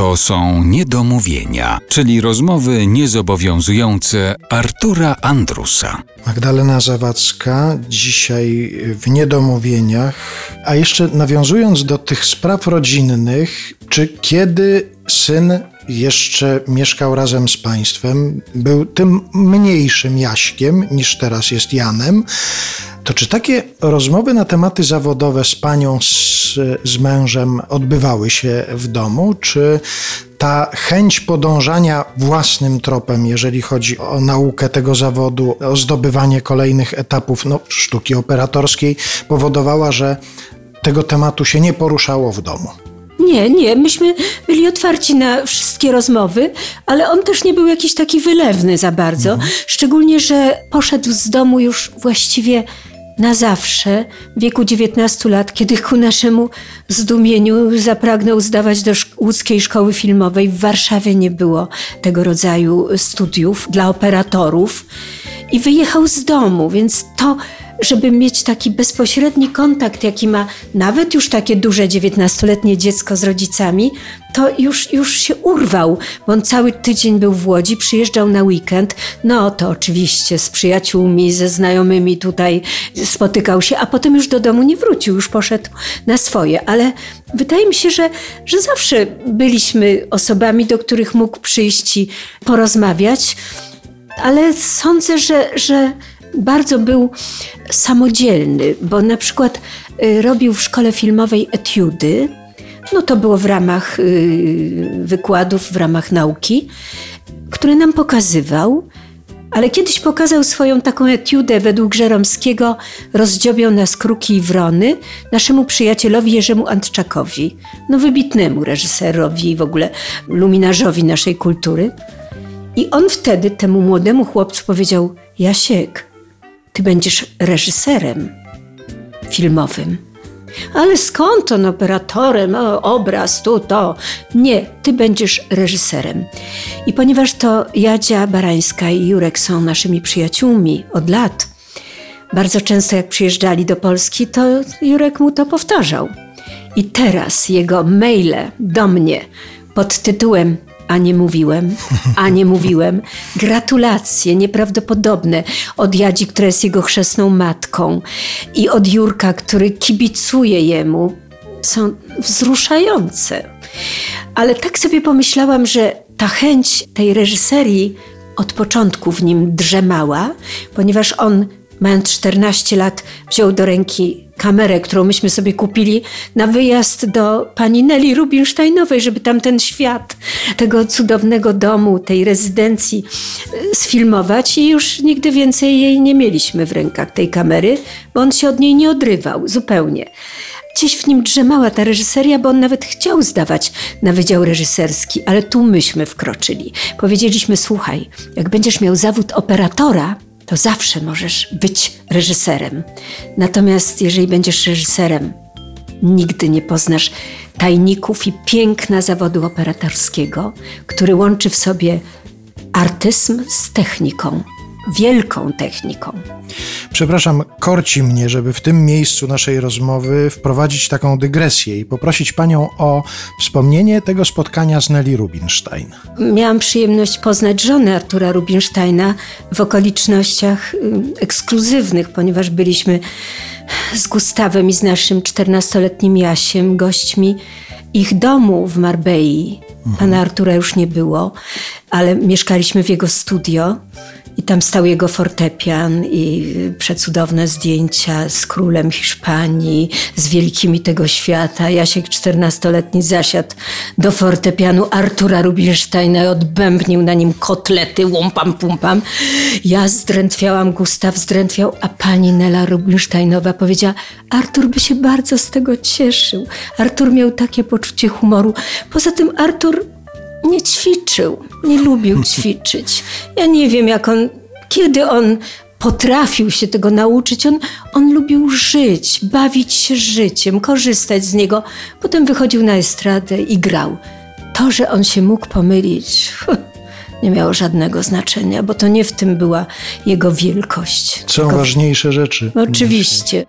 To są niedomówienia, czyli rozmowy niezobowiązujące Artura Andrusa. Magdalena Zawadzka dzisiaj w niedomówieniach. A jeszcze nawiązując do tych spraw rodzinnych, czy kiedy syn jeszcze mieszkał razem z państwem, był tym mniejszym Jaśkiem niż teraz jest Janem, to czy takie rozmowy na tematy zawodowe z panią, z, z mężem odbywały się w domu, czy ta chęć podążania własnym tropem, jeżeli chodzi o naukę tego zawodu, o zdobywanie kolejnych etapów no, sztuki operatorskiej, powodowała, że tego tematu się nie poruszało w domu? Nie, nie, myśmy byli otwarci na wszystkie rozmowy, ale on też nie był jakiś taki wylewny za bardzo. Mhm. Szczególnie, że poszedł z domu już właściwie na zawsze w wieku 19 lat, kiedy ku naszemu zdumieniu zapragnął zdawać do łódzkiej szkoły filmowej. W Warszawie nie było tego rodzaju studiów dla operatorów i wyjechał z domu, więc to żeby mieć taki bezpośredni kontakt, jaki ma nawet już takie duże dziewiętnastoletnie dziecko z rodzicami, to już, już się urwał, bo on cały tydzień był w Łodzi, przyjeżdżał na weekend, no to oczywiście z przyjaciółmi, ze znajomymi tutaj spotykał się, a potem już do domu nie wrócił, już poszedł na swoje, ale wydaje mi się, że, że zawsze byliśmy osobami, do których mógł przyjść i porozmawiać, ale sądzę, że, że bardzo był samodzielny, bo na przykład y, robił w szkole filmowej etiudy. No to było w ramach y, wykładów, w ramach nauki, które nam pokazywał. Ale kiedyś pokazał swoją taką etiudę według Żeromskiego Rozdziobią nas kruki i wrony naszemu przyjacielowi Jerzemu Antczakowi, no wybitnemu reżyserowi i w ogóle luminarzowi naszej kultury. I on wtedy temu młodemu chłopcu powiedział: Jasiek, ty będziesz reżyserem filmowym. Ale skąd on operatorem, o, obraz, tu, to? Nie, ty będziesz reżyserem. I ponieważ to Jadzia Barańska i Jurek są naszymi przyjaciółmi od lat, bardzo często jak przyjeżdżali do Polski, to Jurek mu to powtarzał. I teraz jego maile do mnie pod tytułem a nie mówiłem, a nie mówiłem. Gratulacje nieprawdopodobne od Jadzi, która jest jego chrzestną matką i od Jurka, który kibicuje jemu. Są wzruszające. Ale tak sobie pomyślałam, że ta chęć tej reżyserii od początku w nim drzemała, ponieważ on, mając 14 lat, wziął do ręki kamerę, którą myśmy sobie kupili na wyjazd do pani Nelly Rubinsteinowej, żeby tam ten świat tego cudownego domu, tej rezydencji e, sfilmować i już nigdy więcej jej nie mieliśmy w rękach, tej kamery, bo on się od niej nie odrywał zupełnie. Gdzieś w nim drzemała ta reżyseria, bo on nawet chciał zdawać na wydział reżyserski, ale tu myśmy wkroczyli. Powiedzieliśmy, słuchaj, jak będziesz miał zawód operatora, to zawsze możesz być reżyserem. Natomiast jeżeli będziesz reżyserem, nigdy nie poznasz tajników i piękna zawodu operatorskiego, który łączy w sobie artyzm z techniką, wielką techniką. Przepraszam, korci mnie, żeby w tym miejscu naszej rozmowy wprowadzić taką dygresję i poprosić panią o wspomnienie tego spotkania z Nelly Rubinstein. Miałam przyjemność poznać żonę Artura Rubinsteina w okolicznościach y, ekskluzywnych, ponieważ byliśmy z Gustawem i z naszym 14-letnim Jasiem gośćmi ich domu w Marbei. Pana Artura już nie było, ale mieszkaliśmy w jego studio. I tam stał jego fortepian i przecudowne zdjęcia z królem Hiszpanii, z wielkimi tego świata. Jasiek czternastoletni zasiadł do fortepianu Artura Rubinsteina i odbębnił na nim kotlety, łumpam, pumpam. Ja zdrętwiałam, Gustaw zdrętwiał, a pani Nela Rubinsteinowa powiedziała, Artur by się bardzo z tego cieszył. Artur miał takie poczucie humoru. Poza tym Artur nie ćwiczył, nie lubił ćwiczyć. Ja nie wiem, jak on, kiedy on potrafił się tego nauczyć. On, on lubił żyć, bawić się życiem, korzystać z niego. Potem wychodził na estradę i grał. To, że on się mógł pomylić, nie miało żadnego znaczenia, bo to nie w tym była jego wielkość. Są ważniejsze rzeczy. Oczywiście.